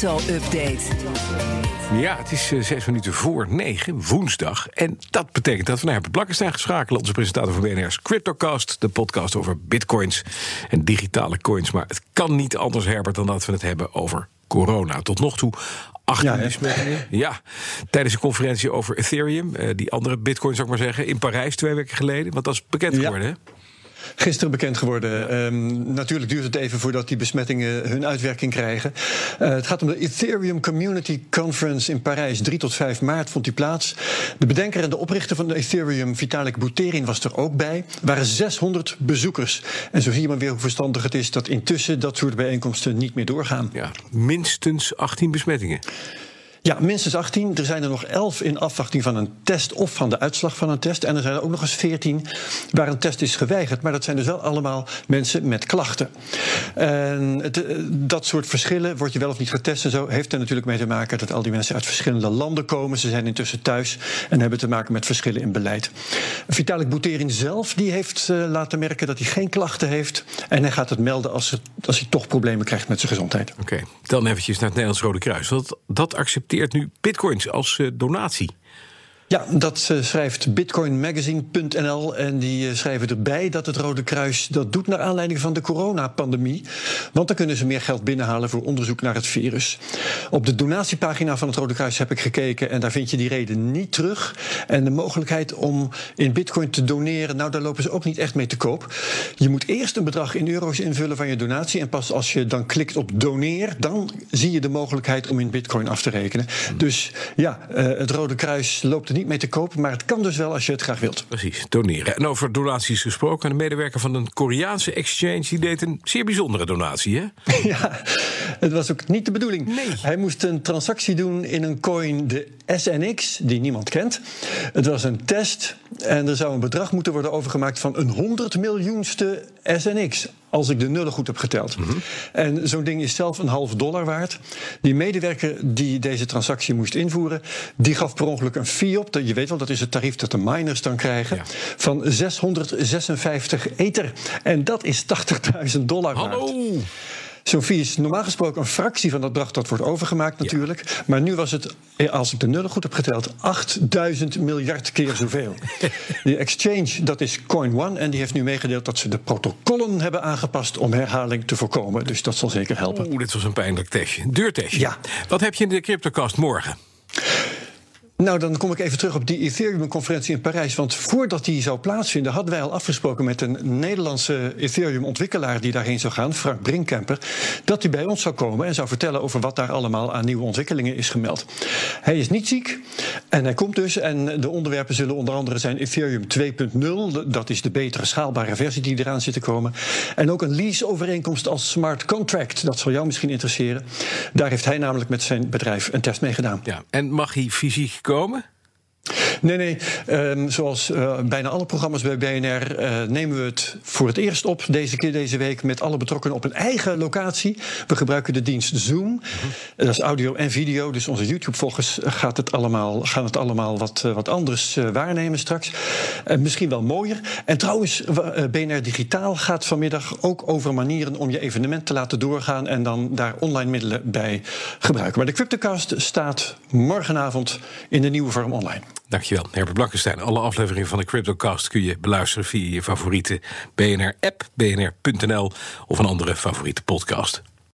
Crypto-update. Ja, het is eh, zes minuten voor negen, woensdag. En dat betekent dat we naar Herbert Blakkestein geschakeld. Onze presentator van BNR's Cryptocast. De podcast over bitcoins en digitale coins. Maar het kan niet anders, Herbert, dan dat we het hebben over corona. Tot nog toe 18 Ja. Ja, tijdens een conferentie over Ethereum. eh, die andere bitcoin, zou ik maar zeggen. In Parijs twee weken geleden. Want dat is bekend Ja. geworden, hè? Gisteren bekend geworden. Ehm, natuurlijk duurt het even voordat die besmettingen hun uitwerking krijgen. Eh, het gaat om de Ethereum Community Conference in Parijs. 3 tot 5 maart vond die plaats. De bedenker en de oprichter van de Ethereum, Vitalik Buterin, was er ook bij. Er waren 600 bezoekers. En zo zie je maar weer hoe verstandig het is dat intussen dat soort bijeenkomsten niet meer doorgaan. Ja, minstens 18 besmettingen. Ja, minstens 18. Er zijn er nog 11 in afwachting van een test of van de uitslag van een test. En er zijn er ook nog eens 14 waar een test is geweigerd. Maar dat zijn dus wel allemaal mensen met klachten. En het, eh, dat soort verschillen, word je wel of niet getest en zo, heeft er natuurlijk mee te maken dat al die mensen uit verschillende landen komen. Ze zijn intussen thuis en hebben te maken met verschillen in beleid. Vitalik Buterin zelf die heeft eh, laten merken dat hij geen klachten heeft. En hij gaat het melden als, als hij toch problemen krijgt met zijn gezondheid. Oké, dan eventjes naar het Nederlands Rode Kruis. Dat, dat accepteert nu bitcoins als eh, donatie. Ja, dat eh, schrijft bitcoinmagazine.nl en die eh, schrijven erbij dat het Rode Kruis dat doet naar aanleiding van de coronapandemie. Want dan kunnen ze meer geld binnenhalen voor onderzoek naar het virus. Op de donatiepagina van het Rode Kruis heb ik gekeken en daar vind je die reden niet terug. En de mogelijkheid om in bitcoin te doneren, nou daar lopen ze ook niet echt mee te koop. Je moet eerst een bedrag in euro's invullen van je donatie en pas als je dan klikt op doneer, dan zie je de mogelijkheid om in bitcoin af te rekenen. Dus ja, eh, het Rode Kruis loopt er niet mee te kopen, maar het kan dus wel als je het graag wilt. Precies, doneren. En over donaties gesproken. Een medewerker van een Koreaanse exchange... die deed een zeer bijzondere donatie, hè? Ja, het was ook niet de bedoeling. Nee. Hij moest een transactie doen in een coin, de SNX, die niemand kent. Het was een test en er zou een bedrag moeten worden overgemaakt van een 100 miljoenste SNX. Als ik de nullen goed heb geteld. En zo'n ding is zelf een half dollar waard. Die medewerker die deze transactie moest invoeren, die gaf per ongeluk een fee op. Dat- Je weet wel, dat is het tarief dat de miners dan krijgen. Ja. Van 656 ether. En dat is 80.000 dollar waard. Hallo! Zo'n fee is normaal gesproken een fractie van dat bedrag dat wordt overgemaakt natuurlijk. Maar nu was het, eh, als ik de nullen goed heb geteld, 8000 miljard keer zoveel. De exchange, dat is Coin One. En die heeft nu meegedeeld dat ze de protocollen hebben aangepast om herhaling te voorkomen. Dus dat zal zeker helpen. Oeh, dit was een pijnlijk testje. Een Duurtestje. Ja. Wat heb je in de CryptoCast morgen? Nou, dan kom ik even terug op die Ethereum-conferentie in Parijs. Want voordat die zou plaatsvinden, hadden wij al afgesproken met een Nederlandse Ethereum-ontwikkelaar die daarheen zou gaan, Frank Brinkkemper, dat hij bij ons zou komen en zou vertellen over wat daar allemaal aan nieuwe ontwikkelingen is gemeld. Hij is niet ziek en hij komt dus. En de onderwerpen zullen onder andere zijn Ethereum 2.0, dat is de betere schaalbare versie die eraan zit te komen. En ook een lease-overeenkomst als smart contract, dat zal jou misschien interesseren. Daar heeft hij namelijk met zijn bedrijf een test mee gedaan. Ja. En mag hij fysiek komen? Nee, nee. ehm, zoals eh, bijna alle programma's bij BNR eh, nemen we het voor het eerst op deze keer deze week met alle betrokkenen op een eigen locatie. We gebruiken de dienst Zoom. Dat is audio en video. Dus onze YouTube-volgers gaat het allemaal, gaan het allemaal wat, eh, wat anders eh, waarnemen straks. Eh, misschien wel mooier. En trouwens, eh, BNR Digitaal gaat vanmiddag ook over manieren om je evenement te laten doorgaan en dan daar online middelen bij gebruiken. Maar de Cryptocast staat morgenavond in de nieuwe vorm online. Dankjewel, Herbert Blankenstein. Alle afleveringen van de CryptoCast kun je beluisteren via je favoriete BNR-app, bnr.nl of een andere favoriete podcast.